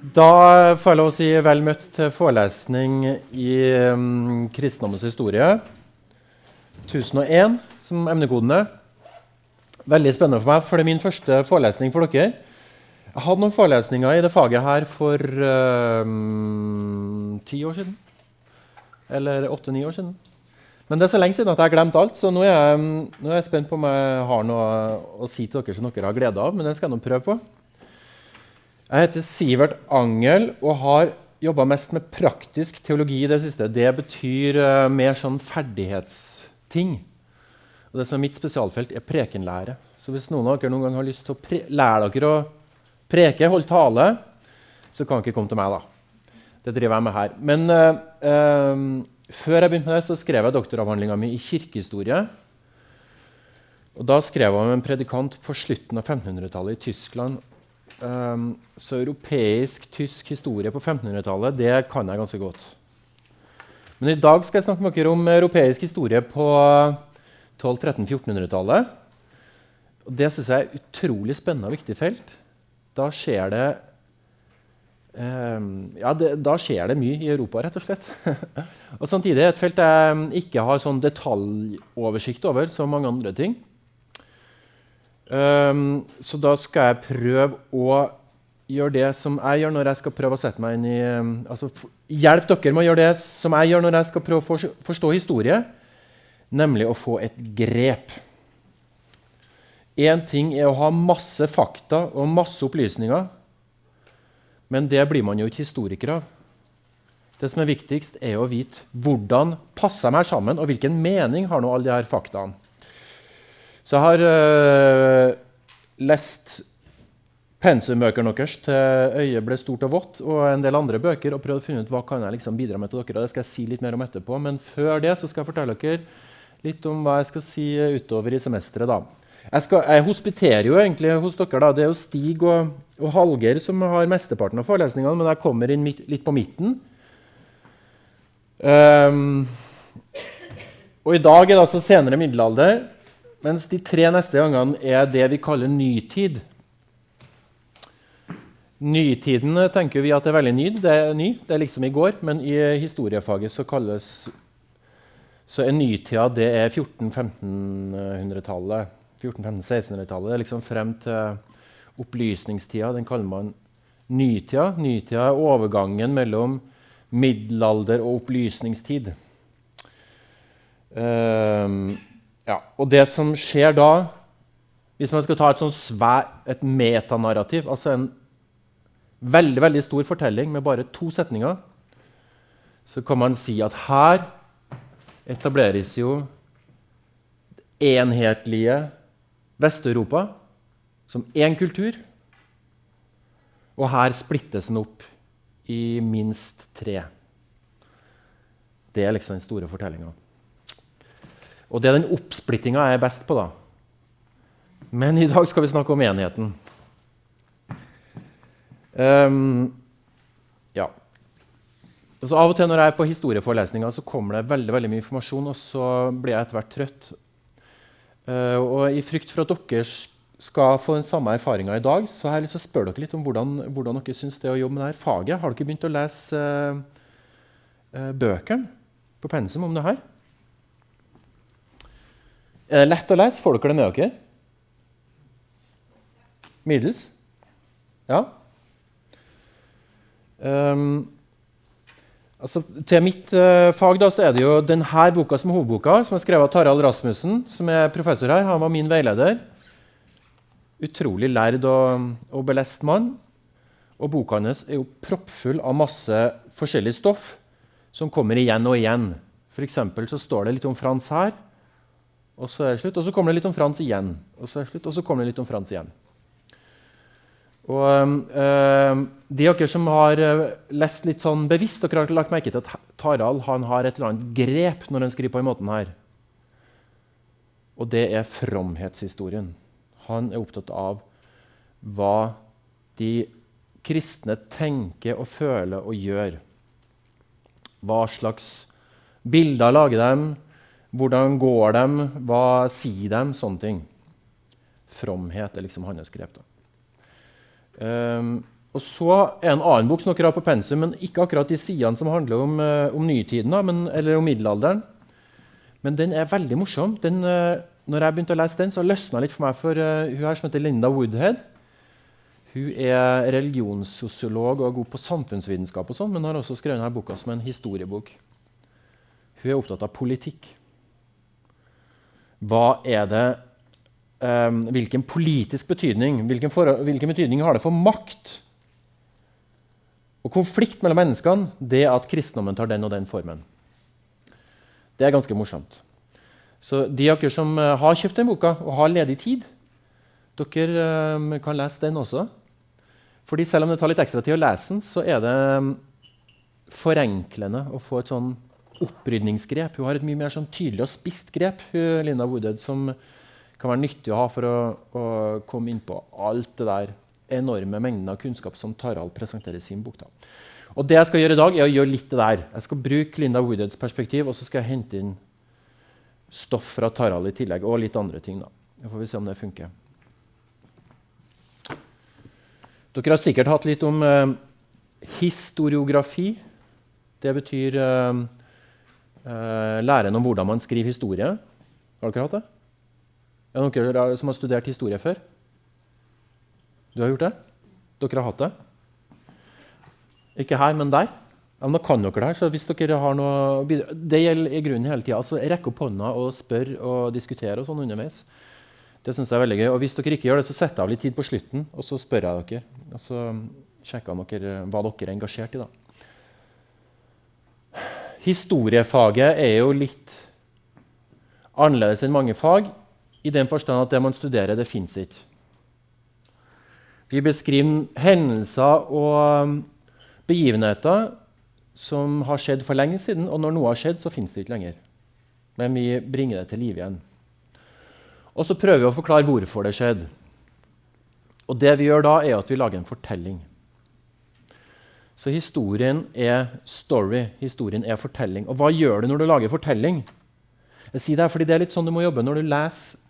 Da får jeg lov å si vel møtt til forelesning i um, kristendommens historie. 1001 som emnekodene. Veldig spennende for meg, for det er min første forelesning for dere. Jeg hadde noen forelesninger i det faget her for um, ti år siden. Eller åtte-ni år siden. Men det er så lenge siden at jeg har glemt alt, så nå er, jeg, nå er jeg spent på om jeg har noe å si til dere som dere har glede av. Men det skal jeg nå prøve på. Jeg heter Sivert Angel og har jobba mest med praktisk teologi i det siste. Det betyr uh, mer sånn ferdighetsting. Og det som er mitt spesialfelt, er prekenlære. Så hvis noen av dere noen gang har lyst til å lære dere å preke, holde tale, så kan dere komme til meg. da. Det driver jeg med her. Men uh, uh, før jeg begynte med det, så skrev jeg doktoravhandlinga mi i kirkehistorie. Og Da skrev jeg om en predikant på slutten av 1500-tallet i Tyskland Um, så europeisk-tysk historie på 1500-tallet det kan jeg ganske godt. Men i dag skal jeg snakke med dere om europeisk historie på 1200-1300-1400-tallet. Og Det syns jeg er utrolig spennende og viktig felt. Da skjer det um, ja, det, da skjer det mye i Europa, rett og slett. og Samtidig er et felt jeg ikke har sånn detaljoversikt over som mange andre ting. Um, så da skal jeg prøve å gjøre det som jeg gjør når jeg skal prøve å sette meg inn i um, altså Hjelp dere med å gjøre det som jeg gjør når jeg skal prøve å for, forstå historie, nemlig å få et grep. Én ting er å ha masse fakta og masse opplysninger, men det blir man jo ikke historiker av. Det som er viktigst, er å vite hvordan passer meg sammen, og hvilken mening har nå alle disse faktaene. Så jeg har uh, lest pensumbøkene deres til øyet ble stort og vått, og en del andre bøker, og prøvd å finne ut hva kan jeg liksom bidra med til dere. og Det skal jeg si litt mer om etterpå. Men før det så skal jeg fortelle dere litt om hva jeg skal si utover i semesteret. da. Jeg, skal, jeg, hospiterer jo egentlig hos dere. da. Det er jo Stig og, og Hallgeir som har mesteparten av forelesningene, men jeg kommer inn midt, litt på midten. Um, og i dag er det altså senere middelalder. Mens de tre neste gangene er det vi kaller nytid. Nytiden tenker vi at er veldig ny. Det er ny, det er liksom i går. Men i historiefaget så kalles så er nytida det er 1400-1500-tallet. 1400-1600-tallet. Det er liksom frem til opplysningstida. Den kaller man nytida. Nytida er overgangen mellom middelalder og opplysningstid. Um, ja, og det som skjer da, hvis man skal ta et sånn svær, et metanarrativ, altså en veldig, veldig stor fortelling med bare to setninger, så kan man si at her etableres jo enhetlige Vest-Europa som én kultur. Og her splittes den opp i minst tre. Det er liksom den store fortellinga. Og det er den oppsplittinga jeg er best på. da. Men i dag skal vi snakke om enigheten. Um, ja. Så Av og til når jeg er på historieforelesninger, så kommer det veldig, veldig mye informasjon, og så blir jeg etter hvert trøtt. Uh, og I frykt for at dere skal få den samme erfaringa i dag, så har jeg lyst til å spørre dere litt om hvordan, hvordan dere syns det å jobbe med dette faget. Har dere begynt å lese uh, uh, bøkene på pensum om det her? Er det lett å lese? Får dere det med dere? Middels? Ja? Um, altså, til mitt uh, fag da, så er det jo denne boka som er hovedboka, som er skrevet av Tarald Rasmussen, som er professor her. Han var min veileder. Utrolig lærd og, og belest mann. Og boka hans er jo proppfull av masse forskjellig stoff som kommer igjen og igjen. For så står det litt om Frans her. Og så er det slutt. Og så kommer det litt om Frans igjen. Og så er det slutt, og så kommer det litt om Frans igjen. Og øh, De av dere som har øh, lest litt sånn bevisst, dere har lagt merke til at Tarald han har et eller annet grep når han skriver på en måte her. Og det er fromhetshistorien. Han er opptatt av hva de kristne tenker og føler og gjør. Hva slags bilder lager de? Hvordan går de? Hva sier de? Sånne ting. Fromhet er liksom hans grep. Um, Og så er en annen bok som dere har på pensum, men ikke akkurat de sidene som handler om, uh, om nytiden, da, men, eller om middelalderen. Men den er veldig morsom. Den, uh, når jeg begynte å lese den, så løsna litt for meg for uh, hun her som heter Linda Woodhead. Hun er religionssosiolog og er god på samfunnsvitenskap, sånn, men har også skrevet denne boka som en historiebok. Hun er opptatt av politikk. Hva er det um, Hvilken politisk betydning hvilken, for, hvilken betydning har det for makt og konflikt mellom menneskene, det at kristendommen tar den og den formen? Det er ganske morsomt. Så de av dere som uh, har kjøpt den boka og har ledig tid, dere um, kan lese den også. Fordi selv om det tar litt ekstra tid å lese den, så er det um, forenklende å få et sånn opprydningsgrep. Hun har et mye mer sånn tydelig og spisst grep, hun, Linda Woodhead, som kan være nyttig å ha for å, å komme inn på alt det der enorme mengden av kunnskap som Tarald presenterer i sin bok. Da. Og det jeg skal gjøre i dag, er å gjøre litt det der. Jeg skal bruke Linda Woodheads perspektiv, og så skal jeg hente inn stoff fra Tarald i tillegg, og litt andre ting. da. Så får vi se om det funker. Dere har sikkert hatt litt om eh, historiografi. Det betyr eh, læren om hvordan man skriver historie. Har dere hatt det? Er det noen som har studert historie før? Du har gjort det? Dere har hatt det? Ikke her, men der? Ja, men da kan dere det her. så hvis dere har noe... Det gjelder i grunnen hele tida. Altså, Rekk opp hånda og spør og diskutere og sånn underveis. Det synes jeg er veldig gøy. Og hvis dere ikke gjør det, så setter jeg av litt tid på slutten, og så spør jeg dere. Og så sjekker dere hva dere er engasjert i. da. Historiefaget er jo litt annerledes enn mange fag, i den forstand at det man studerer, det fins ikke. Vi beskriver hendelser og begivenheter som har skjedd for lenge siden, og når noe har skjedd, så fins det ikke lenger. Men vi bringer det til live igjen. Og så prøver vi å forklare hvorfor det skjedde. Og det vi gjør da, er at vi lager en fortelling. Så historien er story, historien er fortelling. Og hva gjør du når du lager fortelling? Jeg sier det fordi det er litt sånn du må jobbe når du leser,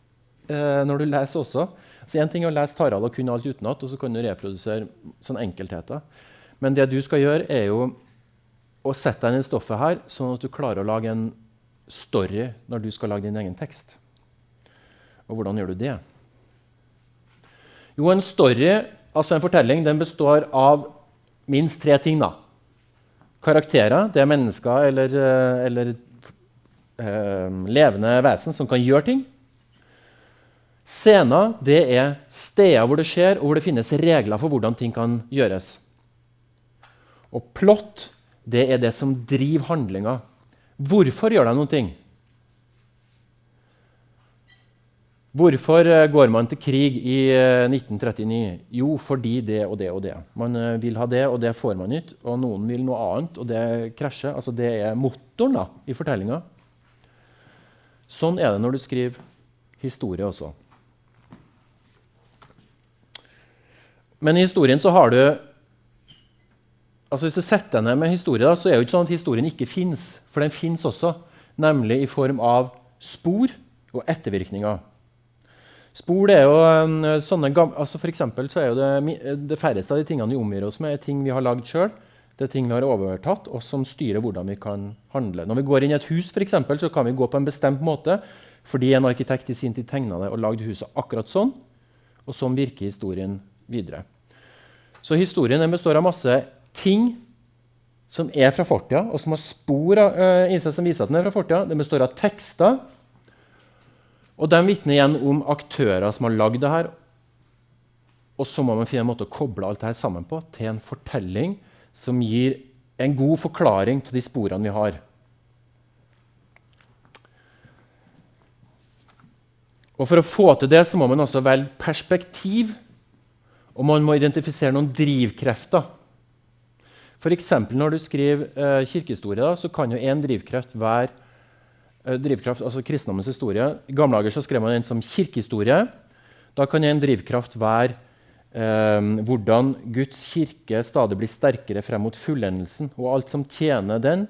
eh, når du leser også. Så Én ting er å lese Tarald og kunne alt utenat, og så kan du reprodusere sånne enkeltheter. Men det du skal gjøre, er jo å sette deg inn i stoffet her, sånn at du klarer å lage en story når du skal lage din egen tekst. Og hvordan gjør du det? Jo, en story, altså en fortelling, den består av minst tre ting. da. Karakterer, det er mennesker eller, eh, eller eh, levende vesen som kan gjøre ting. Scener det er steder hvor det skjer, og hvor det finnes regler for hvordan ting kan gjøres. Og plott det er det som driver handlinga. Hvorfor gjør de noen ting? Hvorfor eh, går man til krig i 1939? Eh, jo, fordi det og det og det. Man eh, vil ha det, og det får man ikke. Og noen vil noe annet, og det krasjer. Altså, det er motoren da, i fortellinga. Sånn er det når du skriver historie også. Men i historien så har du altså Hvis du setter deg ned med historie, da, så er det jo ikke sånn at historien ikke fins. For den fins også, nemlig i form av spor og ettervirkninger. Spor det er jo um, sånne altså For så er jo det, det færreste av de tingene vi omgir oss med, er ting vi har lagd sjøl. Det er ting vi har overtatt, og som styrer hvordan vi kan handle. Når vi går inn i et hus, for eksempel, så kan vi gå på en bestemt måte fordi en arkitekt i sin tid tegna det og lagde huset akkurat sånn. Og sånn virker historien videre. Så historien består av masse ting som er fra fortida, og som har spor uh, i som viser at den er fra fortida. Den består av tekster og de vitner igjen om aktører som har lagd det her. Og så må man finne en måte å koble alt dette sammen på til en fortelling som gir en god forklaring til de sporene vi har. Og For å få til det så må man også velge perspektiv, og man må identifisere noen drivkrefter. F.eks. når du skriver eh, kirkehistorie, da, så kan jo én drivkreft være drivkraft, altså kristendommens historie. I gamle dager så skrev man den som kirkehistorie. Da kan en drivkraft være eh, hvordan Guds kirke stadig blir sterkere frem mot fullendelsen. Og alt som tjener den,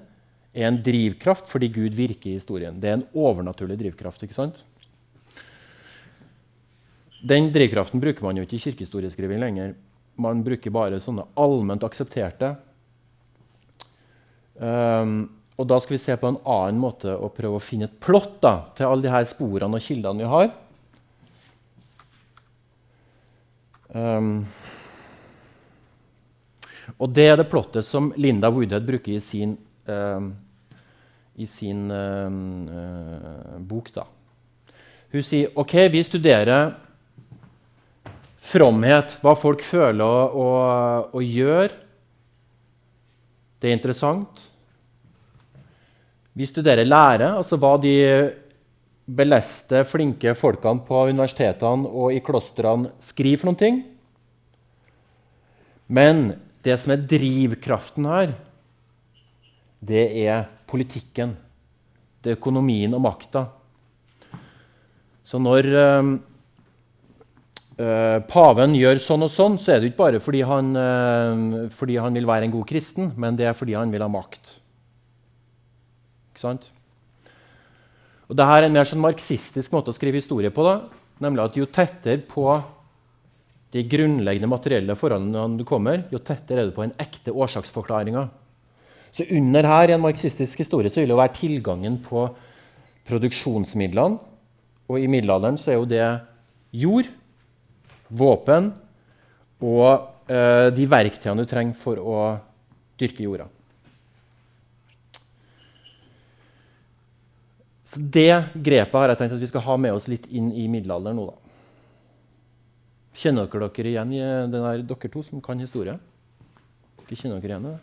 er en drivkraft fordi Gud virker i historien. Det er en overnaturlig drivkraft. ikke sant? Den drivkraften bruker man jo ikke i kirkehistorieskriving lenger. man bruker bare sånne allment aksepterte. Um, og da skal vi se på en annen måte å prøve å finne et plott da, til alle de her sporene og kildene vi har. Um, og det er det plottet som Linda Woodhead bruker i sin, um, i sin uh, bok. da. Hun sier ok, vi studerer fromhet, hva folk føler og, og, og gjør. Det er interessant. Vi studerer lære, altså hva de beleste, flinke folkene på universitetene og i klostrene skriver for noen ting. Men det som er drivkraften her, det er politikken. Det er økonomien og makta. Så når øh, paven gjør sånn og sånn, så er det ikke bare fordi han, øh, fordi han vil være en god kristen, men det er fordi han vil ha makt. Ikke sant? Og Dette er en mer sånn marxistisk måte å skrive historie på. da, Nemlig at jo tettere på de grunnleggende materielle forholdene du kommer, jo tettere er du på en ekte årsaksforklaringa. Så under her i en marxistisk historie så vil det være tilgangen på produksjonsmidlene. Og i middelalderen så er jo det jord, våpen og eh, de verktøyene du trenger for å dyrke jorda. Så Det grepet har jeg tenkt at vi skal ha med oss litt inn i middelalderen nå. da. Kjenner dere dere igjen den der, dere to som kan historie? Dere kjenner dere igjen det?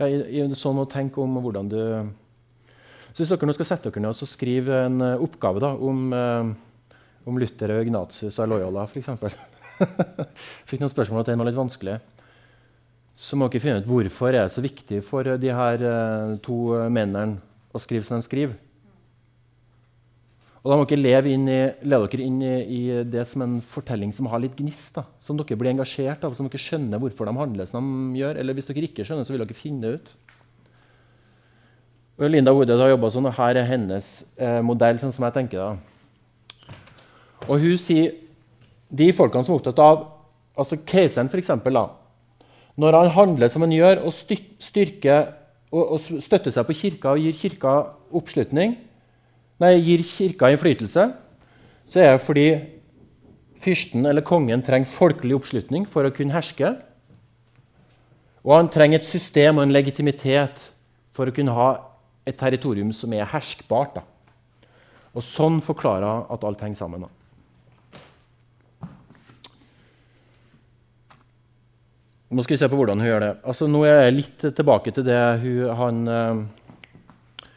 Ja, i, i, sånn å tenke om hvordan du Så Hvis dere nå skal sette dere ned og skrive en uh, oppgave da, om, uh, om Luther og Ignatius av Loyola, f.eks. Fikk noen spørsmål at den var litt vanskelig så må dere finne ut hvorfor er det så viktig for de her uh, to mennene å skrive som de skriver. Og Da må dere leve inn i, leve dere inn i, i, det som en fortelling som har litt gnist. Da, som dere blir engasjert av, som dere skjønner hvorfor de handler som de gjør. Eller hvis dere ikke skjønner, så vil dere finne ut. Og Linda Woodhead har jobba sånn, og her er hennes eh, modell. sånn som jeg tenker da. Og hun sier de folkene som er opptatt av altså Keiseren, f.eks. Når han handler som han gjør, og, styrker, og, og støtter seg på kirka og gir kirka oppslutning, nei, gir kirka innflytelse, så er det fordi fyrsten eller kongen trenger folkelig oppslutning for å kunne herske. Og han trenger et system og en legitimitet for å kunne ha et territorium som er herskbart. Da. Og sånn forklarer at alt henger sammen. Da. Nå skal vi se på hvordan hun gjør det. Altså, nå er jeg litt tilbake til det hun, han, eh,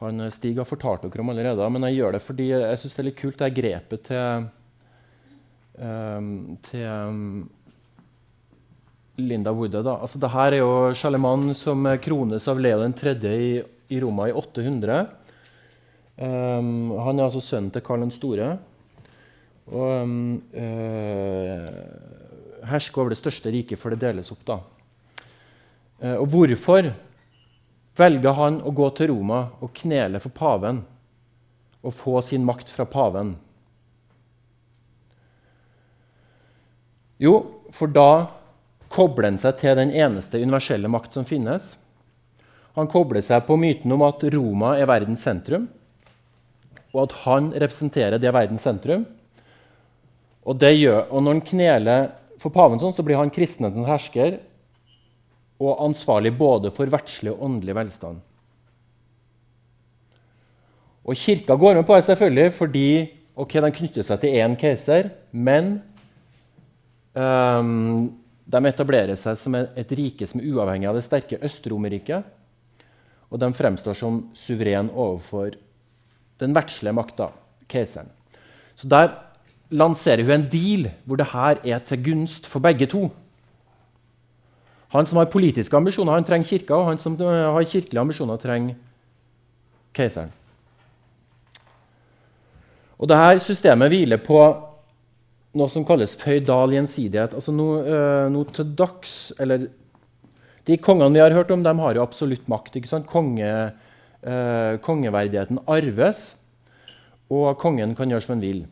han Stig har fortalt dere om allerede. Men jeg gjør det fordi jeg syns det er litt kult, det grepet til, um, til Linda Woode. Da. Altså, Dette er jo Charlemagne som krones av Leo 3. I, i Roma i 800. Um, han er altså sønnen til Karl den store. Og um, uh, herske over det største riket før det deles opp. da. Eh, og hvorfor velger han å gå til Roma og knele for paven og få sin makt fra paven? Jo, for da kobler han seg til den eneste universelle makt som finnes. Han kobler seg på myten om at Roma er verdens sentrum, og at han representerer det verdens sentrum. Og, det gjør, og når han kneler for paven sånn, så blir han kristenhetens hersker og ansvarlig både for verdslig og åndelig velstand. Og Kirka går med på det selvfølgelig fordi okay, de knytter seg til én keiser, men um, de etablerer seg som et rike som er uavhengig av det sterke Øst-Romerriket. Og de fremstår som suveren overfor den verdslige makta, keiseren. Så der lanserer hun en deal hvor det her er til gunst for begge to. Han som har politiske ambisjoner, han trenger kirka, og han som har kirkelige ambisjoner, trenger keiseren. Og Dette systemet hviler på noe som kalles føydal gjensidighet. Altså noe, uh, noe til dags eller, De kongene vi har hørt om, de har jo absolutt makt. Konge, uh, kongeverdigheten arves, og kongen kan gjøre som han vil.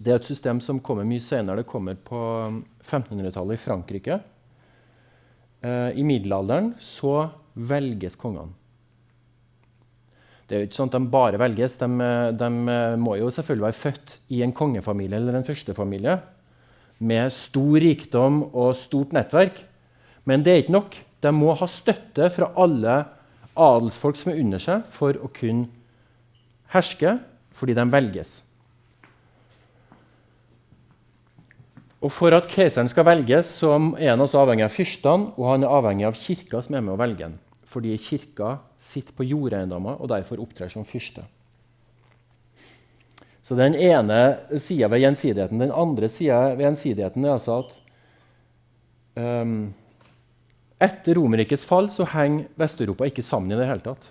Det er et system som kommer mye senere. Det kommer på 1500-tallet i Frankrike. Eh, I middelalderen så velges kongene. Det er jo ikke sånn at De bare velges. De, de, må jo selvfølgelig være født i en kongefamilie eller en førstefamilie med stor rikdom og stort nettverk. Men det er ikke nok. De må ha støtte fra alle adelsfolk som er under seg, for å kunne herske, fordi de velges. Og For at keiseren skal velges, så er han også avhengig av fyrstene, og han er avhengig av kirka som er med å velge ham. Fordi kirka sitter på jordeiendommer og derfor opptrer som fyrste. Så den ene sida ved gjensidigheten. Den andre sida ved gjensidigheten er altså at um, etter Romerrikets fall så henger Vest-Europa ikke sammen i det hele tatt.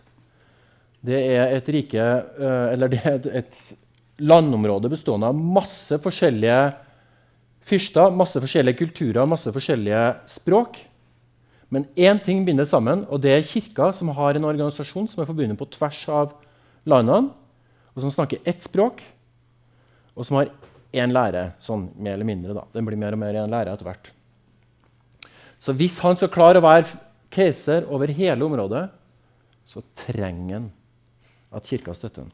Det er et rike, uh, eller det er et landområde bestående av masse forskjellige fyrster, masse forskjellige kulturer, masse forskjellige språk. Men én ting binder sammen, og det er kirka, som har en organisasjon som er forbundet på tvers av landene, og som snakker ett språk, og som har én lære, sånn mer eller mindre. da. Den blir mer og mer én lære etter hvert. Så hvis han skal klare å være keiser over hele området, så trenger han at kirka støtter ham.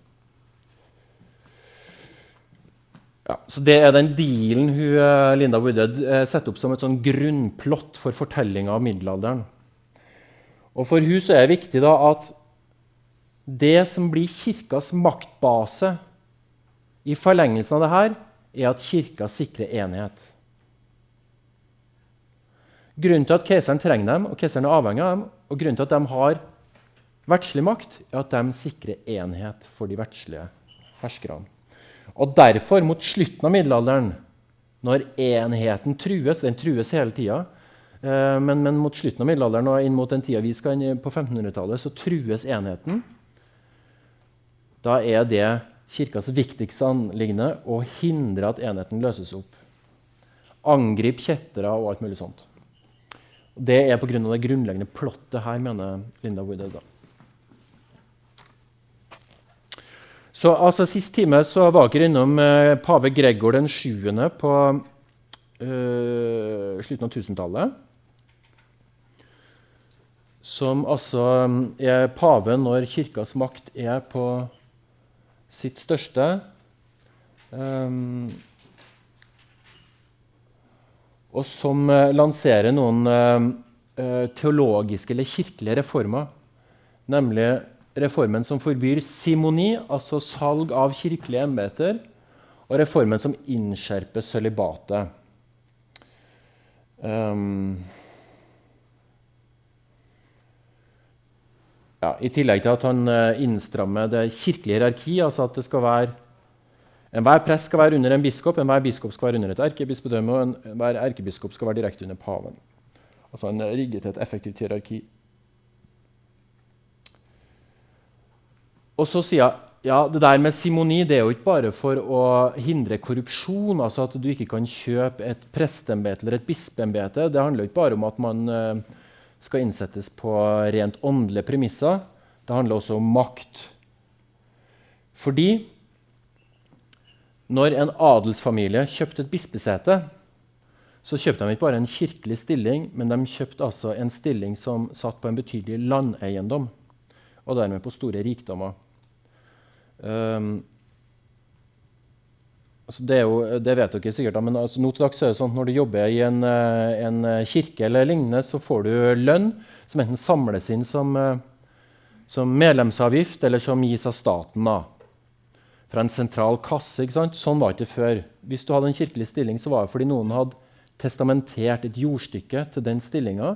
Ja, så Det er den dealen hun, eh, Linda Woodhead eh, setter opp som et sånn grunnplott for fortellinga av middelalderen. Og For hun så er det viktig da at det som blir kirkas maktbase i forlengelsen av det her, er at kirka sikrer enhet. Grunnen til at keiseren trenger dem, og keiseren er avhengig av dem, og grunnen til at de har verdslig makt, er at de sikrer enhet for de verdslige herskerne. Og derfor, mot slutten av middelalderen, når enheten trues Den trues hele tida. Eh, men, men, mot slutten av middelalderen og inn mot den tida vi skal inn på 1500-tallet, så trues enheten. Da er det kirkas viktigste anliggende å hindre at enheten løses opp. Angrip kjettere og alt mulig sånt. Det er pga. det grunnleggende plottet her, mener Linda Woodhead. da. Så altså, Sist time så var dere innom eh, pave Gregor den 7. på eh, slutten av 1000-tallet. Som altså eh, er pave når kirkas makt er på sitt største. Um, og som eh, lanserer noen uh, teologiske eller kirkelige reformer. Nemlig reformen som forbyr simoni, altså salg av kirkelige embeter, og reformen som innskjerper sølibatet. Um, ja, I tillegg til at han uh, innstrammer det kirkelige hierarki, altså at det skal være Enhver prest skal være under en biskop, enhver biskop skal være under et erkebispedømme, og enhver erkebiskop skal være direkte under paven. Altså Han rigger til et effektivt hierarki. Og så sier jeg ja, det der med simoni det er jo ikke bare for å hindre korrupsjon. altså At du ikke kan kjøpe et presteembete eller et bispeembete. Det handler jo ikke bare om at man uh, skal innsettes på rent åndelige premisser. Det handler også om makt. Fordi når en adelsfamilie kjøpte et bispesete, så kjøpte de ikke bare en kirkelig stilling, men de kjøpte altså en stilling som satt på en betydelig landeiendom, og dermed på store rikdommer. Um, altså det, jo, det, vet dere sikkert, men altså nå til dags er det sånn at når du jobber i en, eh, en, kirke, eller lignende, så får du lønn som enten samles inn som, eh, som medlemsavgift eller som gis av staten. da. Fra en sentral kasse. ikke sant? Sånn var det ikke før. Hvis du hadde en kirkelig stilling, så var det fordi noen hadde testamentert et jordstykke til den stillinga.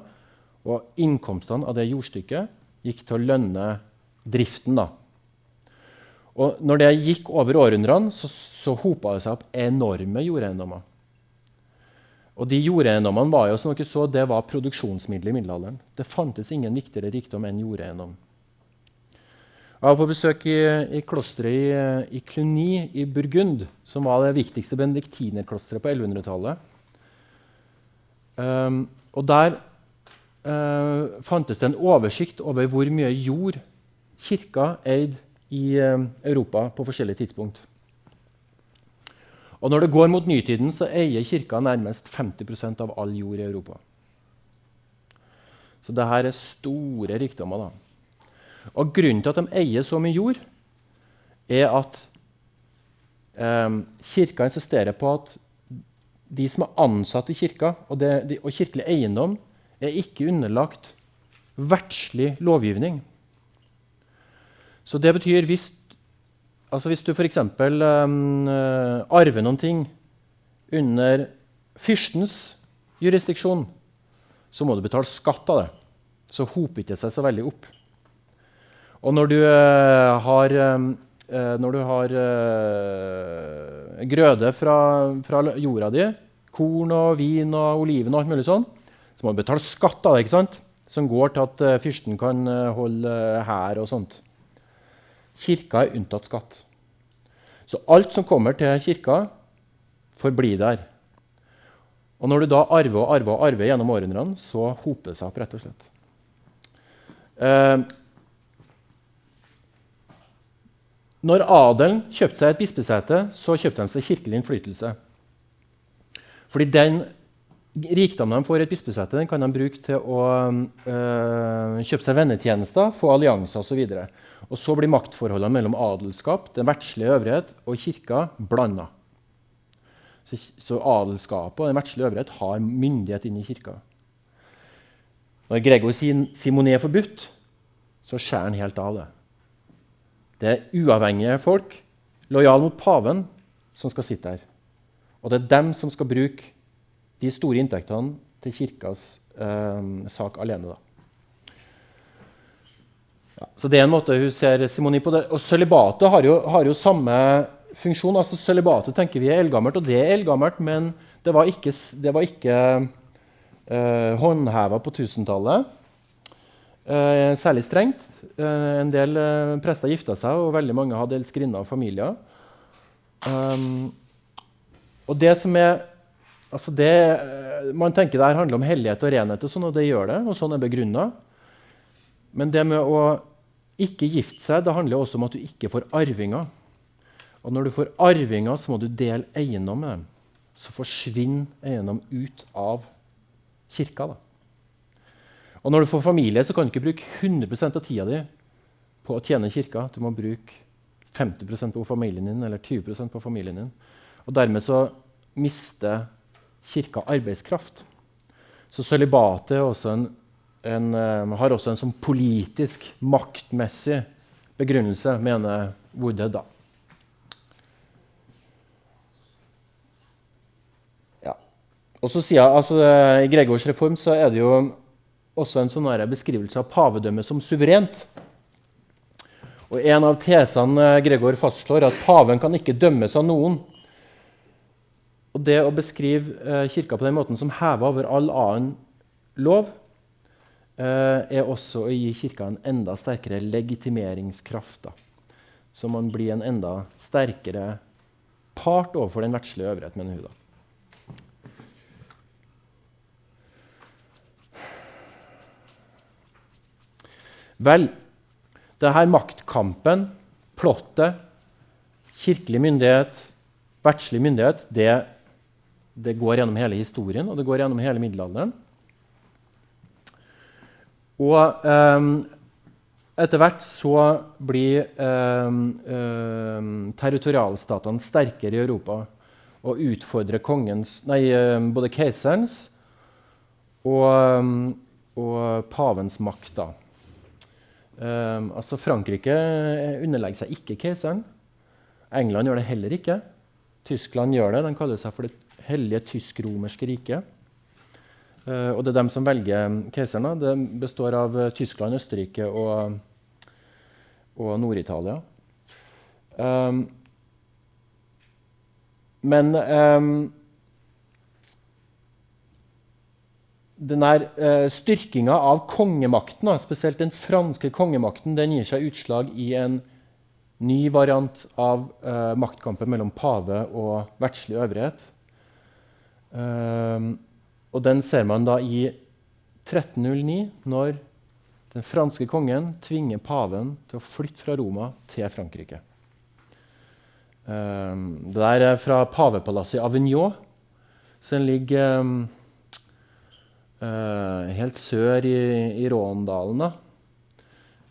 Og innkomstene av det jordstykket gikk til å lønne driften. da. Og når det gikk over århundrene, så, så hopa det seg opp enorme jordeiendommer. Og de jordeiendommene var jo som dere så, det var produksjonsmiddel i middelalderen. Det fantes ingen viktigere rikdom enn jordeiendom. Jeg var på besøk i, i klosteret i, i Cluny i Burgund, som var det viktigste benediktinerklosteret på 1100-tallet. Um, og der uh, fantes det en oversikt over hvor mye jord kirka eide i eh, Europa på forskjellige tidspunkt. Og når det går mot nytiden, så eier kirka nærmest 50% av all jord i Europa. Så dette er store rikdommer. da. Og grunnen til at de eier så mye jord, er at eh, kirka insisterer på at de som er ansatt i kirka, og, det, de, og kirkelig eiendom, er ikke underlagt verdslig lovgivning. Så det betyr hvis, altså hvis du f.eks. Um, eh, arver noen ting under fyrstens jurisdiksjon, så må du betale skatt av det. Så hoper ikke det seg så veldig opp. Og når du uh, har eh, når du har uh, grøde fra, fra, jorda di, korn og vin og oliven og alt mulig sånn, så må du betale skatt av det, ikke sant? som går til at fyrsten kan holde hær og sånt. Kirka er unntatt skatt. Så alt som kommer til kirka, får bli der. Og når du da arver og arver og arver gjennom århundrene, så hoper det seg opp, rett og slett. Eh, Når adelen kjøpte seg et bispesete, så kjøpte de seg kirkelig innflytelse. Fordi den rikdommen de får i et bispesete, den kan de bruke til å øh, kjøpe seg vennetjenester, få allianser osv. Og, og så blir maktforholdene mellom adelskap, den verdslige øvrighet og kirka blanda. Så, så adelskapet og den verdslige øvrighet har myndighet inn i kirka. Når Gregor Simonet er forbudt, så skjærer han helt av det. Det er uavhengige folk, lojale mot paven, som skal sitte her. Og det er dem som skal bruke de store inntektene til kirkas eh, sak alene. Ja, så det er en måte hun ser Simoni på det. Og sølibatet har, har, jo samme funksjon. altså Sølibatet tenker vi er eldgammelt, og det er eldgammelt, men det var ikke, det ikke eh, håndheva på 1000-tallet. Eh, særlig strengt. Eh, en del eh, prester gifta seg, og veldig mange hadde elskerinner og familier. Um, og det som er altså det, Man tenker det her handler om hellighet og renhet, og sånn, og det gjør det. og sånn er begrunnet. Men det med å ikke gifte seg det handler også om at du ikke får arvinger. Og når du får arvinger, så må du dele eiendom med dem. Så forsvinner eiendom ut av kirka. da. Og når du får familie, så kan du ikke bruke 100 av tida di på å tjene kirka. Du må bruke 50% på familien din eller 20% på familien din. Og dermed så mister kirka arbeidskraft. Så sølibatet uh, har også en sånn politisk, maktmessig begrunnelse, mener Woodhead. da. Ja. Og så sier jeg, altså, I Gregors reform så er det jo også en sånn beskrivelse av pavedømmet som suverent. Og En av tesene Gregor fastslår, er at paven kan ikke dømmes av noen. Og Det å beskrive eh, kirka på den måten som hever over all annen lov, eh, er også å gi kirka en enda sterkere legitimeringskraft. Da. Så man blir en enda sterkere part overfor den verdslige øvrighet, mener hun. da. Vel, denne maktkampen, plottet, kirkelig myndighet, verdslig myndighet, det, det, går gjennom hele historien, og det går gjennom hele middelalderen. Og eh, etter hvert så blir eh, eh, territorialstatene sterkere i Europa og utfordrer kongens, nei, både keiserens og, og pavens makt. da. Um, altså Frankrike underlegger seg ikke keiseren. England gjør det heller ikke. Tyskland gjør det. De kaller seg for Det hellige tysk-romerske riket. Uh, og det er dem som velger keiseren. Det består av uh, Tyskland, Østerrike og, og Nord-Italia. Um, men um, denne uh, styrkinga av kongemakten, spesielt den franske kongemakten, den gir seg utslag i en ny variant av uh, maktkampen mellom pave og verdslig øvrighet. Um, og den ser man da i 1309, når den franske kongen tvinger paven til å flytte fra Roma til Frankrike. Um, det der er fra pavepalasset i Avignon. Den ligger um, uh, helt sør i, i Råndalen.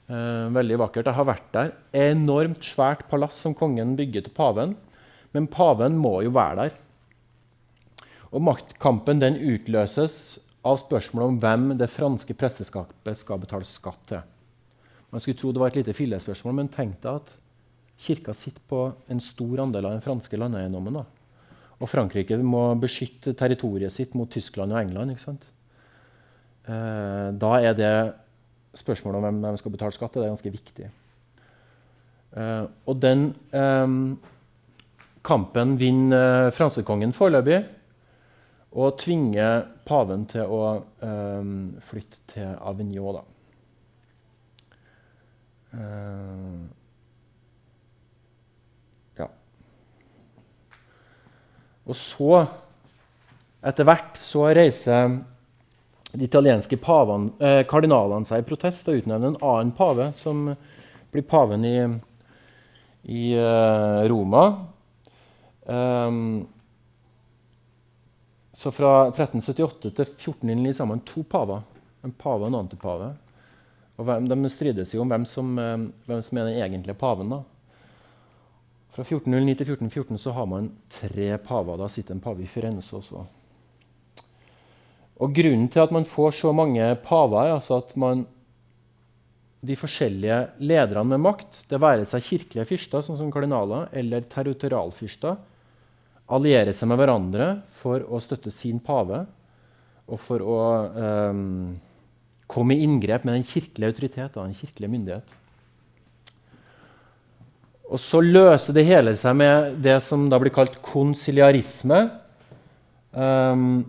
Uh, veldig vakkert. Jeg har vært der. Enormt svært palass som kongen bygger til paven. Men paven må jo være der. Og maktkampen den utløses av spørsmålet om hvem det franske presteskapet skal betale skatt til. Man skulle tro det var et lite fillespørsmål, men tenk deg at kirka sitter på en stor andel av den franske landeiendommen. Og Frankrike må beskytte territoriet sitt mot Tyskland og England. ikke sant? Eh, da er det spørsmålet om hvem de skal betale skatt, det er ganske viktig. Eh, og den eh, kampen vinner fransekongen foreløpig og tvinger paven til å flytte til Avignon. da. Uh, ja. Og så, etter hvert, så reiser de italienske pavene, eh, kardinalene seg i protest og utnevner en annen pave, som blir paven i, i uh, Roma. Um, så fra 1378 til 1409 man to paver. En pave og en antipave. Og De strides jo om hvem som, eh, hvem som, er den egentlige paven. da. Fra 1409 til 1414 så har man tre paver. Da sitter en pave i Firenze også. Og Grunnen til at man får så mange paver, er altså at man, de forskjellige lederne med makt, det være seg kirkelige fyrster, sånn som kardinaler, eller territorialfyrster, allierer seg med hverandre for å støtte sin pave og for å um, komme i inngrep med den kirkelige autoritet og den kirkelige myndighet. Og så løser det hele seg med det som da blir kalt konsiliarisme. Um,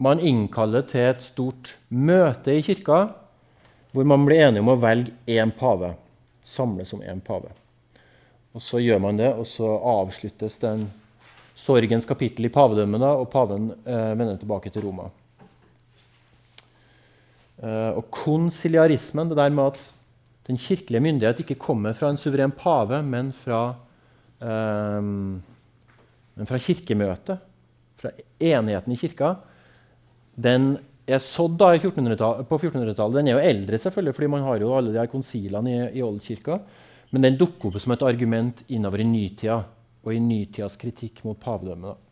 man innkaller til et stort møte i kirka hvor man blir enige om å velge én pave. Samles om én pave. Og Så gjør man det, og så avsluttes den sorgens kapittel i pavedømmene, og paven eh, vender tilbake til Roma. Eh, og konsiliarismen, det der med at den kirkelige myndighet ikke kommer fra en suveren pave, men fra, eh, men fra kirkemøtet, fra enigheten i kirka, den er sådd 1400 på 1400-tallet. Den er jo eldre, selvfølgelig, fordi man har jo alle de her konsilene i, i oldkirka. Men den dukker opp som et argument innover i nytida, og i nytidas kritikk mot pavedømmet.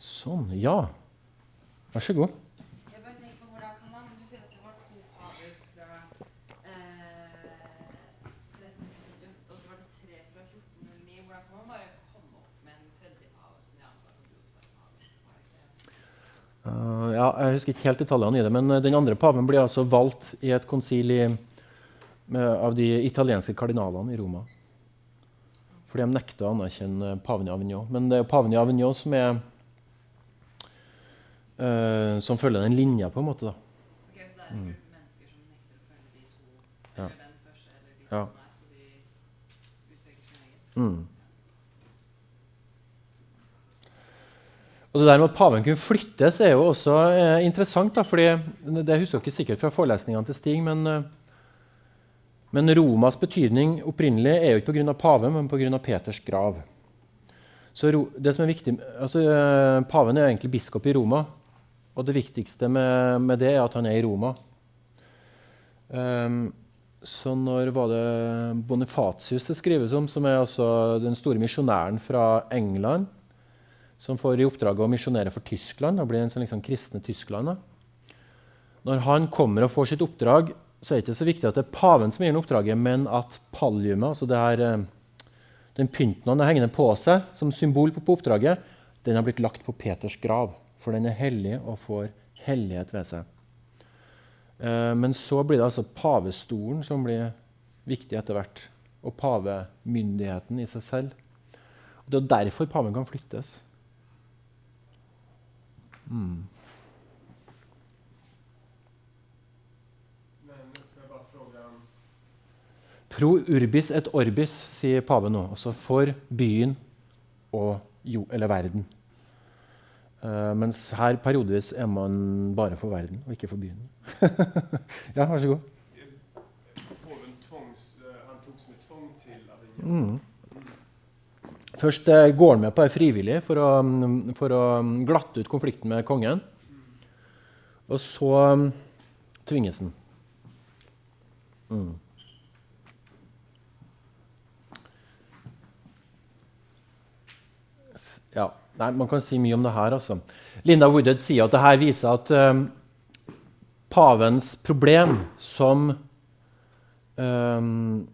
Sånn, ja. Vær så god. Jeg bare tenker på hvordan kan man, Du sier at det var to paver fra eh, 1378, og så var det tre fra 1409. Hvordan kan man bare komme opp med en tredje pave som de antar at Josef Uh, ja, jeg husker ikke helt detaljene i det, men den andre paven blir altså valgt i et konsil i, av de italienske kardinalene i Roma. Fordi de nekter å anerkjenne paven i Avignon. Men det er paven i Avignon som er uh, som følger den linja, på en måte. da. Ok, Så det er gruppe mennesker som nekter å følge de to, Ja. eller den første, eller de Ja. som er, så de utpeker sin eget? Mm. Og Det der med at paven kunne flyttes, er jo også eh, interessant. da, fordi Det husker dere sikkert fra forelesningene til Stig. Men, eh, men Romas betydning opprinnelig er jo ikke pga. paven, men pga. Peters grav. Så det som er viktig, altså eh, Paven er egentlig biskop i Roma. Og det viktigste med, med det er at han er i Roma. Um, så når var det Bonifatius det skrives om, som er altså den store misjonæren fra England, som får i oppdrag å misjonere for Tyskland og blir en sånn liksom kristne Tyskland. Da. Når han kommer og får sitt oppdrag, så er det ikke så viktig at det er paven som gir ham oppdraget, men at palliumet, altså her, eh, den pynten han har hengende på seg som symbol på, på oppdraget, den har blitt lagt på Peters grav. For den er hellig og får hellighet ved seg. Eh, Men så blir det altså pavestolen som blir viktig etter hvert. Og pavemyndigheten i seg selv. Og det er derfor paven kan flyttes. Mm. Men får jag bara fråga, Pro urbis et orbis, sier paven nå. Altså for byen og jo, eller verden. Uh, mens her periodevis er man bare for verden og ikke for byen. ja, vær så god. påven tvångs, eh, han til Mm. Først eh, går han med på det frivillig for å, mm, for å mm, glatte ut konflikten med kongen. Og så mm, tvinges han. Mm. Ja, nei, Man kan si mye om det her. altså. Linda Woodhead sier at det her viser at um, pavens problem som um,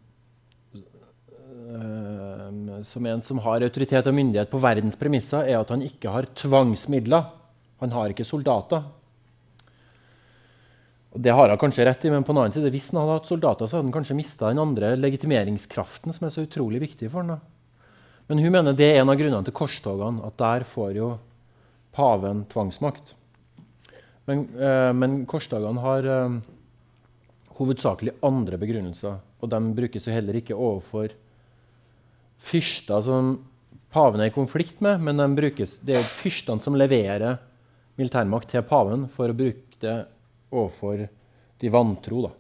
Som en som har autoritet og myndighet på verdens premisser, er at han ikke har tvangsmidler. Han har ikke soldater. Og Det har han kanskje rett i, men på den annen side, hvis han hadde hatt soldater, så hadde han kanskje mista den andre legitimeringskraften som er så utrolig viktig for han. Men hun mener det er en av grunnene til korstogene, at der får jo paven tvangsmakt. Men, eh, men korstogene har eh, hovedsakelig andre begrunnelser. Og de brukes jo heller ikke overfor fyrster som paven er i konflikt med, men de brukes, det er jo fyrstene som leverer militærmakt til paven for å bruke det overfor de vantro. Da.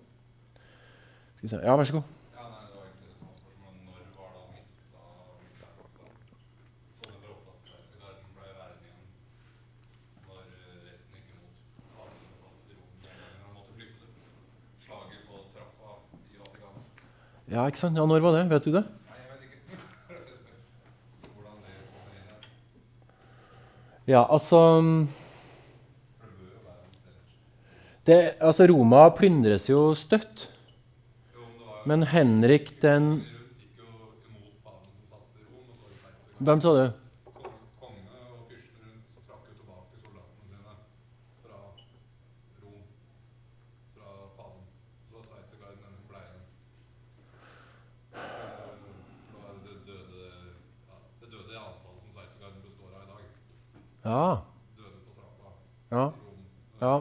Ja, vær så god. Ja, nei, det var egentlig det som var spørsmålet. Når var det han mista militærmakta? Så det ble opptatt Sveitsergarden ble værende igjen når resten gikk imot paven og satt i Rom den gangen han måtte flykte. Slaget på trappa i Vatikanet. Ja, ikke sant? Ja, når var det? Vet du det? Ja, altså sted. det, altså Roma plyndres jo støtt. Men Henrik den Hvem sa jo imot paven som satt i Rom, og så i Sveitsergarden. Hvem sa du? Kong- Konge og fyrsten rundt så trakk jo tilbake soldatene sine fra Rom, fra paven. Så var Sveitsergarden den som ble igjen. Eh, Det var det døde, ja, det døde antallet som Sveitsergarden består av i dag. Ja. Døde på trappa ja. Rom. Ja.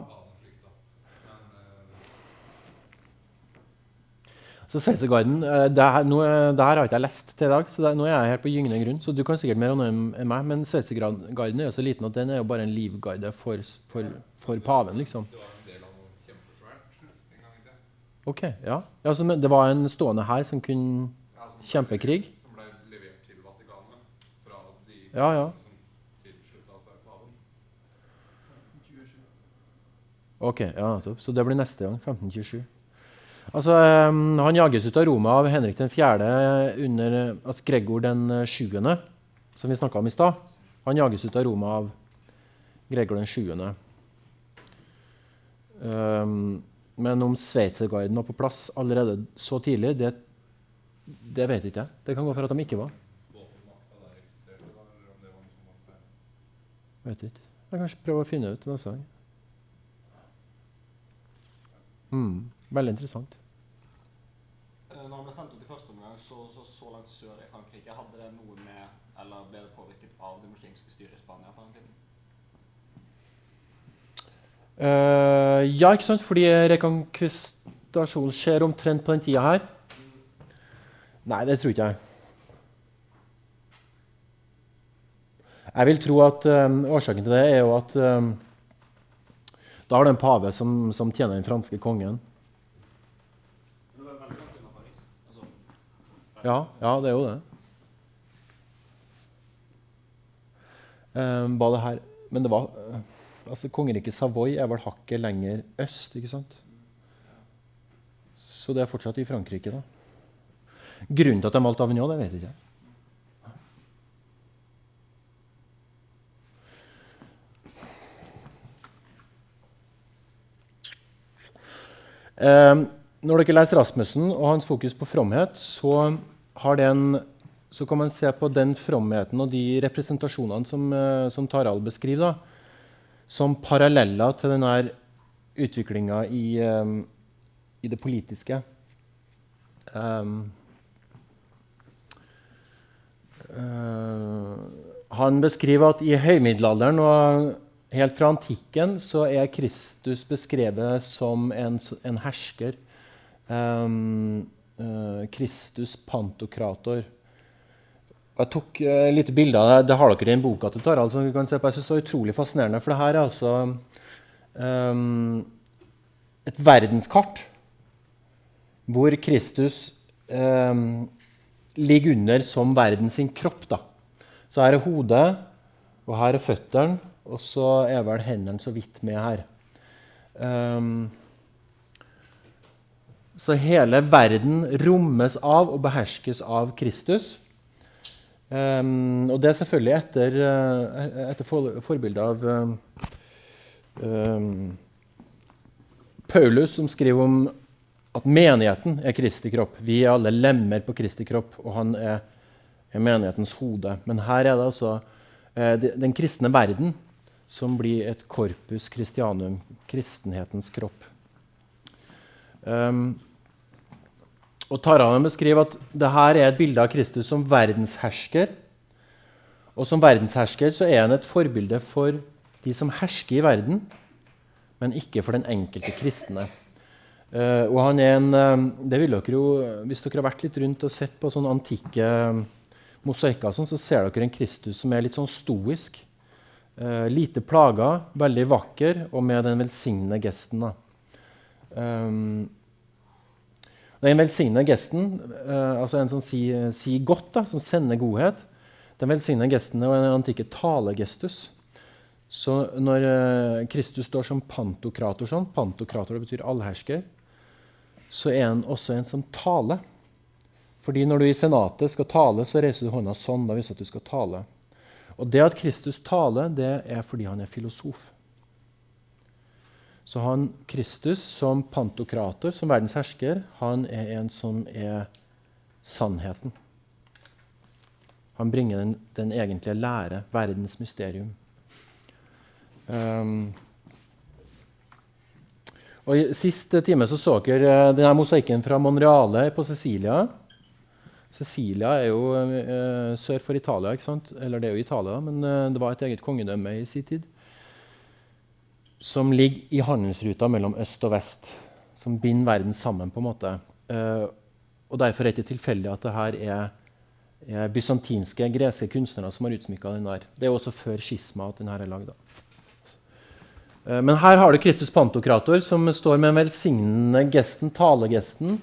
Så Sveitsergarden eh, det, her- nå, har ikke jeg lest til i dag, så det, nå er jeg her på gyngende grunn. Så du kan sikkert mer om det enn meg, men Sveitsergarden er jo så liten at den er jo bare en livguide for, for, for paven, liksom. det var en del av noe kjempesvært en gang i tida. Ok, ja. ja så, men det var en stående her som kunne Ja, som ble- Kjempekrig. Som ble levert til Vatikanet fra de Ja, ja. som tilslutta seg paven. Ok, ja, nettopp. Så det blir neste gang. 1527. Altså, um, Han jages ut av Roma av Henrik 4. under altså Gregor den 7., som vi snakka om i stad. Han jages ut av Roma av Gregor den 7. Um, men om Sveitsergarden var på plass allerede så tidlig, det, det vet ikke jeg. Det kan gå for at de ikke var. Vet ikke. Jeg kan kanskje prøve å finne ut neste gang. Mm, veldig interessant. Eh, Når han ble sendt ut i første omgang så, så, så langt sør i Frankrike, hadde det noe med, eller ble det påvirket av det muslimske styret i Spania på den tiden? Uh, ja, ikke sant? Fordi rekonkvistasjon skjer omtrent på den tida her. Nei, det tror ikke jeg. Jeg vil tro at um, årsaken til det er jo at eh, da har du en pave som, som tjener den franske kongen. Ja, ja det er jo det. Um, det her Men det var eh, altså Kongeriket Savoy er vel hakket lenger øst, ikke sant? Så det er fortsatt i Frankrike, da. Grunnen til at de valgte Avignon, det vet jeg ikke. Når dere leser Rasmussen og hans fokus på fromhet, så, den, så kan man se på den fromheten og de representasjonene som, eh, som Tarald beskriver, da, som paralleller til denne utviklinga i, eh, i det politiske. Um, uh, han beskriver at i høymiddelalderen og helt fra antikken så er Kristus beskrevet som en, en hersker. Um, uh, Kristus pantokrator. Jeg tok et lite bilde av det. Det har dere i en boka til Tarald. som vi kan se på. Jeg synes det er utrolig fascinerende, for det her er altså um, et verdenskart hvor Kristus um, ligger under som verden sin kropp. da. Så her er hodet, og her er føttene, og så er vel hendene så vidt med her. Um, så hele verden rommes av og beherskes av Kristus. Um, og det er selvfølgelig etter, uh, etter for, forbilde av um, Paulus, som skriver om at menigheten er Kristi kropp. Vi er alle lemmer på Kristi kropp, og han er, er menighetens hode. Men her er det altså uh, den kristne verden som blir et corpus christianum, kristenhetens kropp. Um, og Taranen beskriver at dette er et bilde av Kristus som verdenshersker. Og som verdenshersker så er han et forbilde for de som hersker i verden, men ikke for den enkelte kristne. Uh, og han er en, uh, det vil dere jo, Hvis dere har vært litt rundt og sett på sånne antikke mosaikker, sånn, så ser dere en Kristus som er litt sånn stoisk. Uh, lite plaga, veldig vakker og med den velsignende gesten. Um, den velsignede gesten, uh, altså en som sier, sier godt, da, som sender godhet Den velsignede gesten er den antikke talegestus. Så når uh, Kristus står som pantokrator, sånn, pantokrator betyr allhersker, så er han også en som taler. Fordi når du i senatet skal tale, så reiser du hånda sånn. Da viser at du skal tale. Og det at Kristus taler, det er fordi han er filosof. Så han, Kristus som pantokrator, som verdens hersker, han er en som er sannheten. Han bringer den, den egentlige lære, verdens mysterium. Um, og I siste time så, så dere denne mosaikken fra Monreale på Sicilia. Sicilia er jo uh, sør for Italia. ikke sant? Eller det er jo Italia, men uh, det var et eget kongedømme i sin tid. Som ligger i handelsruta mellom øst og vest. Som binder verden sammen. på en måte. Uh, og Derfor er det ikke tilfeldig at det her er, er bysantinske, greske kunstnere som har utsmykka den der. Det er også før skisma at den her er lagd. Men her har du Kristus Pantokrator, som står med den velsignende gesten, talegesten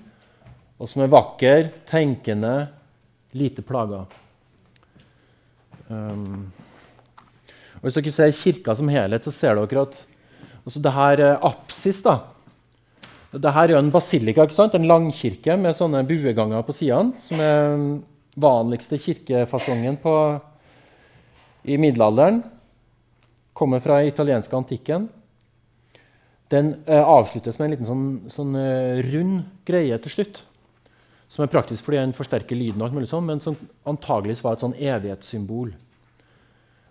og som er vakker, tenkende, lite plaga. Um, og hvis dere ser kirka som helhet, så ser dere at altså det her apsis da, det her er jo en basilika, ikke sant? en langkirke med sånne bueganger på sidene, som er den vanligste kirkefasongen på, i middelalderen. Kommer fra italienske antikken. Den eh, avsluttes med en liten sånn, sånn eh, rund greie til slutt som er praktisk fordi den forsterker lyden, og alt mulig sånn, men som antageligvis var et sånn evighetssymbol.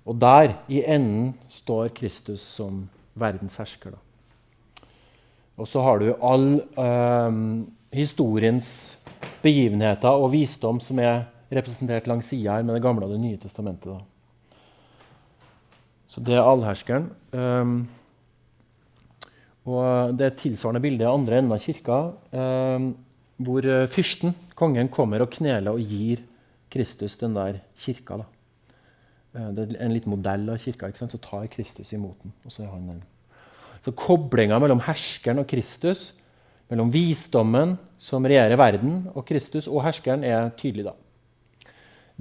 Og der, i enden, står Kristus som verdens hersker. Da. Og så har du all eh, historiens begivenheter og visdom som er representert langs sida her med Det gamle og Det nye testamentet. Da. Så det er allherskeren. Um, og det tilsvarende bilde i andre enden av kirka. Um, hvor eh, fyrsten, kongen, kommer og kneler og gir Kristus den der kirka. Da. Eh, det er en liten modell av kirka. ikke sant? Så tar Kristus imot den. og så er han den. Så Koblinga mellom herskeren og Kristus, mellom visdommen som regjerer verden, og Kristus og herskeren, er tydelig. da.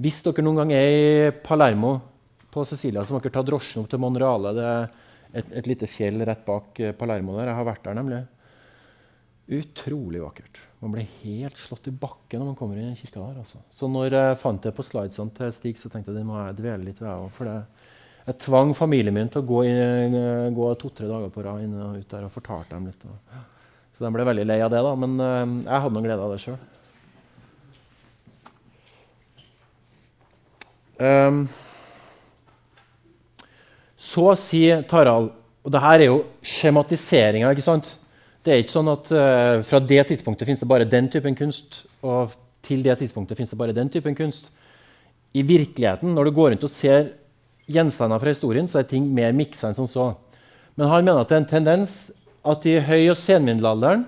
Hvis dere noen gang er i Palermo på Sicilia, så må dere ta drosjen opp til Monreale. Det er et, et lite fjell rett bak eh, Palermo der. Jeg har vært der, nemlig. Utrolig vakkert. Man blir helt slått i bakken når man kommer inn i kirka der. Altså. Så når jeg fant det på slidesene til Stig, så tenkte jeg det må jeg dvele litt ved. For det, jeg tvang familien min til å gå, gå to-tre dager på rad inn og ut der og fortalte dem litt. Så de ble veldig lei av det, da, men uh, jeg hadde noen glede av det sjøl. Um, ehm, så sier Tarald Og det her er jo skjematiseringa. ikke sant? Det er ikke sånn at uh, fra det tidspunktet finnes det bare den typen kunst, og til det tidspunktet finnes det bare den typen kunst. I virkeligheten, når du går rundt og ser gjenstander fra historien, så er ting mer miksa enn som så. Men han mener at det er en tendens at i høy- og senmiddelalderen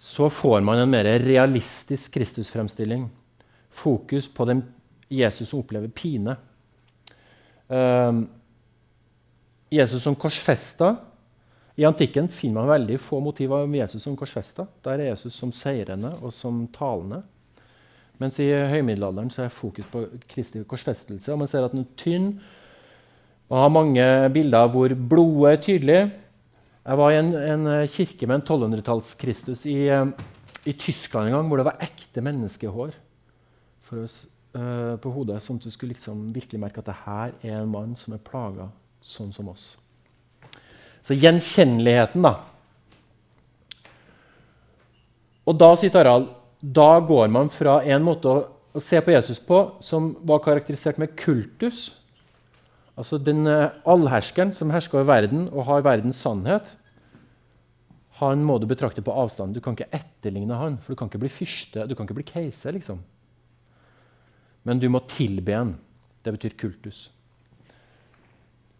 så får man en mer realistisk Kristusfremstilling. Fokus på den Jesus som opplever pine. Uh, Jesus som korsfesta i antikken finner man veldig få motiver om Jesus som korsfesta. Der er Jesus som seirende og som talende. Mens i høymiddelalderen så er fokus på Kristi korsfestelse. Og man ser at den er tynn Man har mange bilder hvor blodet er tydelig. Jeg var i en, en kirke med en 1200-talls-Kristus i, eh, i, Tyskland en gang, hvor det var ekte menneskehår oss, uh, på hodet. Sånn at du skulle liksom virkelig merke at det her er en mann som er plaga sånn som oss. Så gjenkjenneligheten, da. Og da, sier Harald, da går man fra en måte å, å, se på Jesus på som var karakterisert med kultus. Altså den eh, allherskeren som hersker over verden og har verdens sannhet. Han må du betrakte på avstand. Du kan ikke etterligne han, for du kan ikke bli fyrste, du kan ikke bli keiser. liksom. Men du må tilbe han. Det betyr kultus.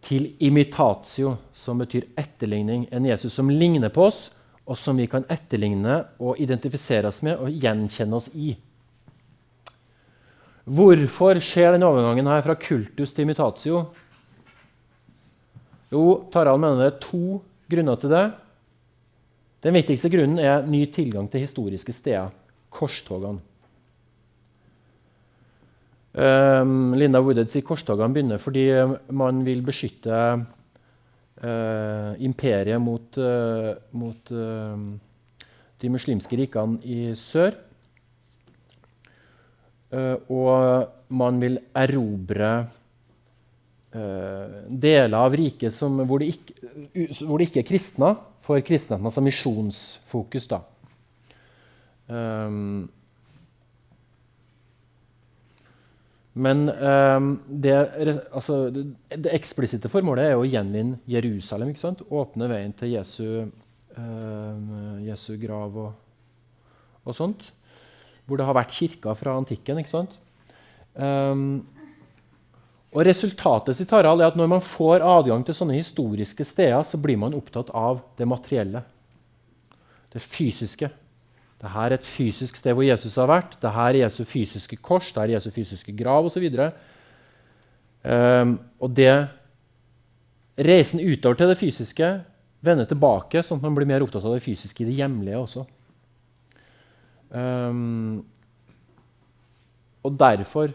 Til imitatio, som betyr etterligning. En Jesus som ligner på oss, og som vi kan etterligne og identifisere oss med og gjenkjenne oss i. Hvorfor skjer den overgangen her fra kultus til imitatio? Jo, Tarald mener det er to grunner til det. Den viktigste grunnen er ny tilgang til historiske steder. Korstogene. Um, Linda Woodhead sier korstogene begynner fordi man vil beskytte uh, imperiet mot, uh, mot uh, de muslimske rikene i sør. og man vil erobre deler av riket som, hvor, det ikke, hvor, det ikke, er kristne, for kristenheten altså misjonsfokus. da. Um, Men um, det, altså, det, eksplisitte formålet er å gjenvinne Jerusalem. ikke sant? Åpne veien til Jesu, uh, Jesu grav og, og, sånt. Hvor det har vært kirker fra antikken. ikke sant? Um, og Resultatet sitt Harald, er at når man får adgang til sånne historiske steder, så blir man opptatt av det materielle. Det fysiske. Dette er et fysisk sted hvor Jesus har vært. Dette er Jesu fysiske kors, det er Jesu fysiske grav osv. Um, og det reisen utover til det fysiske vender tilbake, sånn at man blir mer opptatt av det fysiske i det hjemlige også. Um, og derfor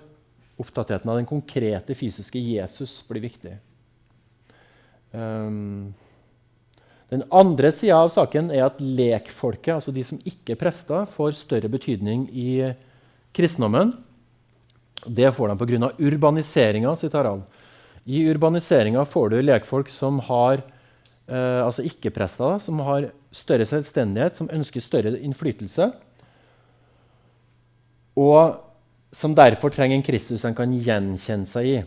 opptattheten av den konkrete fysiske Jesus blir viktig. Um, den andre sida av saken er at lekfolket, altså de som ikke er prester, får større betydning i kristendommen. Det får de pga. urbaniseringa, sier Harald. I urbaniseringa får du lekfolk som har eh, altså ikke-prester, som har større selvstendighet, som ønsker større innflytelse. Og som derfor trenger en Kristus de kan gjenkjenne seg i.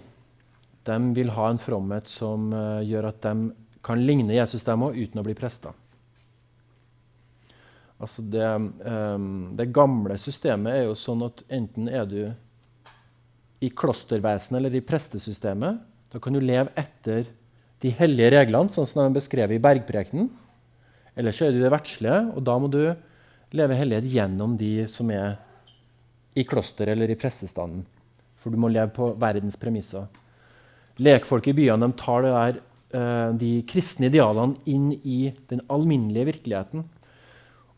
De vil ha en fromhet som eh, gjør at de kan ligne Jesus dem òg, uten å bli prester. Altså det, um, det, gamle systemet er jo sånn at enten er du i klostervesenet eller i prestesystemet. Da kan du leve etter de hellige reglene, sånn som de er beskrevet i bergprekenen. Eller så er du det verdslige, og da må du leve hellighet gjennom de som er i kloster eller i prestestanden. For du må leve på verdens premisser. Lekfolk i byene tar det der de kristne idealene inn i den alminnelige virkeligheten.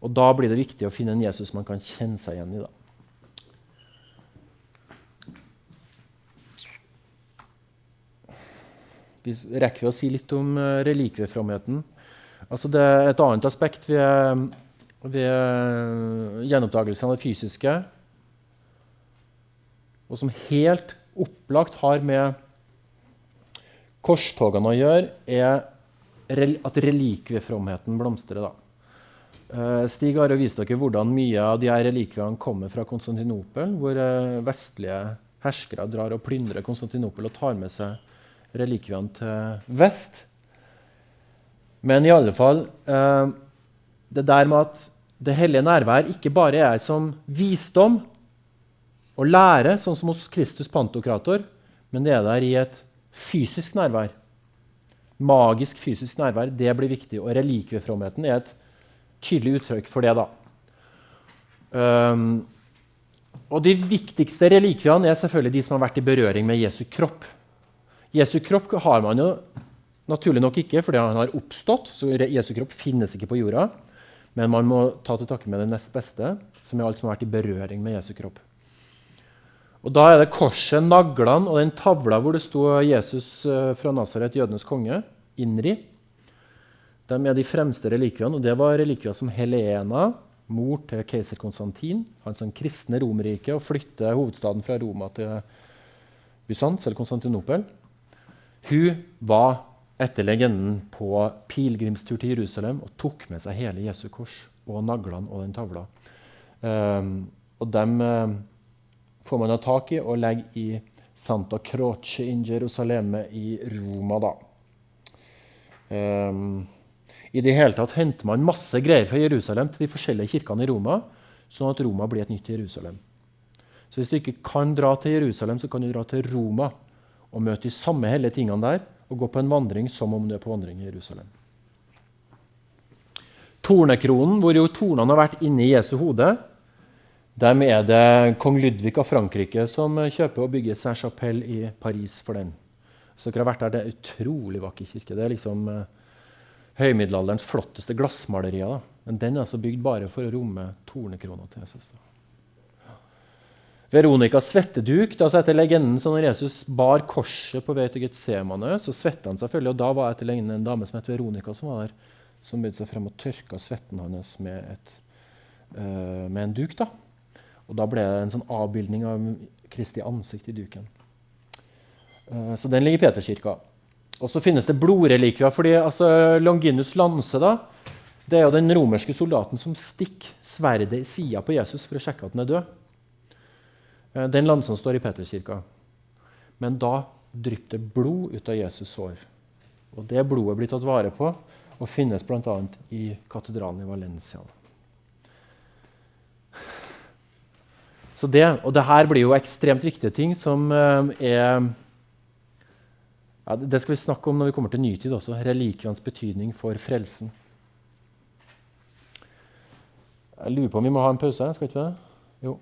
Og da blir det viktig å finne en Jesus man kan kjenne seg igjen i. da. Vi rekker vi å si litt om uh, relikviefromheten. Altså det er et annet aspekt ved, ved uh, gjenoppdagelsen av det fysiske, og som helt opplagt har med korstogene å gjøre, er at relikviefromheten blomstrer. da. Eh, Stig har vist dere hvordan mye av de her relikviene kommer fra Konstantinopel, hvor eh, vestlige herskere drar og plyndrer Konstantinopel og tar med seg relikviene til vest. Men i alle fall eh, Det der med at det hellige nærvær ikke bare er som visdom og lære, sånn som hos Kristus Pantokrator, men det er der i et fysisk nærvær. Magisk fysisk nærvær det blir viktig. Og relikviefromheten er et tydelig uttrykk for det. da. Um, og De viktigste relikviene er selvfølgelig de som har vært i berøring med Jesu kropp. Jesu kropp har man jo naturlig nok ikke, fordi han har oppstått. så Jesu kropp finnes ikke på jorda. Men man må ta til takke med det nest beste, som er alt som har vært i berøring med Jesu kropp. Og Da er det korset, naglene og den tavla hvor det sto Jesus eh, fra Nasaret, jødenes konge, Inri. De er de fremste relikviene, og det var relikvier som Helena, mor til keiser Konstantin, han som kristne Romerriket og flytter hovedstaden fra Roma til Bysants eller Konstantinopel. Hun var etter legenden på pilegrimstur til Jerusalem og tok med seg hele Jesu kors og naglene og den tavla. Um, og dem uh, får man ha tak i og legger i Santa Croce in Jerusalem i Roma. da. Um, I det hele tatt henter man masse greier fra Jerusalem til de forskjellige kirkene i Roma, sånn at Roma blir et nytt Jerusalem. Så hvis du ikke kan dra til Jerusalem, så kan du dra til Roma og møte de samme hellige tingene der og gå på en vandring som om du er på vandring i Jerusalem. Tornekronen, hvor jo tornene har vært inni Jesu hode, dem er det kong Ludvig av Frankrike som kjøper og bygger Saint-Chapelle i Paris for den. Så dere har vært der, Det er utrolig vakker kirke. Det er liksom eh, høymiddelalderens flotteste glassmalerier. Da. Men den er altså bygd bare for å romme tornekrona til Jesus. Da. Veronicas svetteduk. da etter legenden, så Når Jesus bar korset på vei til Getsemane, så svetta han selvfølgelig. og Da var etter legenden en dame som het Veronica, som var der, som bød seg frem og tørka svetten hans med, et, uh, med en duk. da. Og da ble det en sånn avbildning av Kristi ansikt i duken. Uh, så den ligger i Peterskirka. Og så finnes det blodrelikvier. fordi altså, Longinus Lanse da, det er jo den romerske soldaten som stikker sverdet i sida på Jesus for å sjekke at han er død. Uh, den lansen står i Peterskirka. Men da drypper det blod ut av Jesus' sår. Og det blodet blir tatt vare på og finnes bl.a. i katedralen i Valencia. Så det, og det her blir jo ekstremt viktige ting som uh, er ja, Det skal vi snakke om når vi kommer til nytid også. Relikvienes betydning for frelsen. Jeg lurer på om vi må ha en pause? Skal vi ikke det? Jo.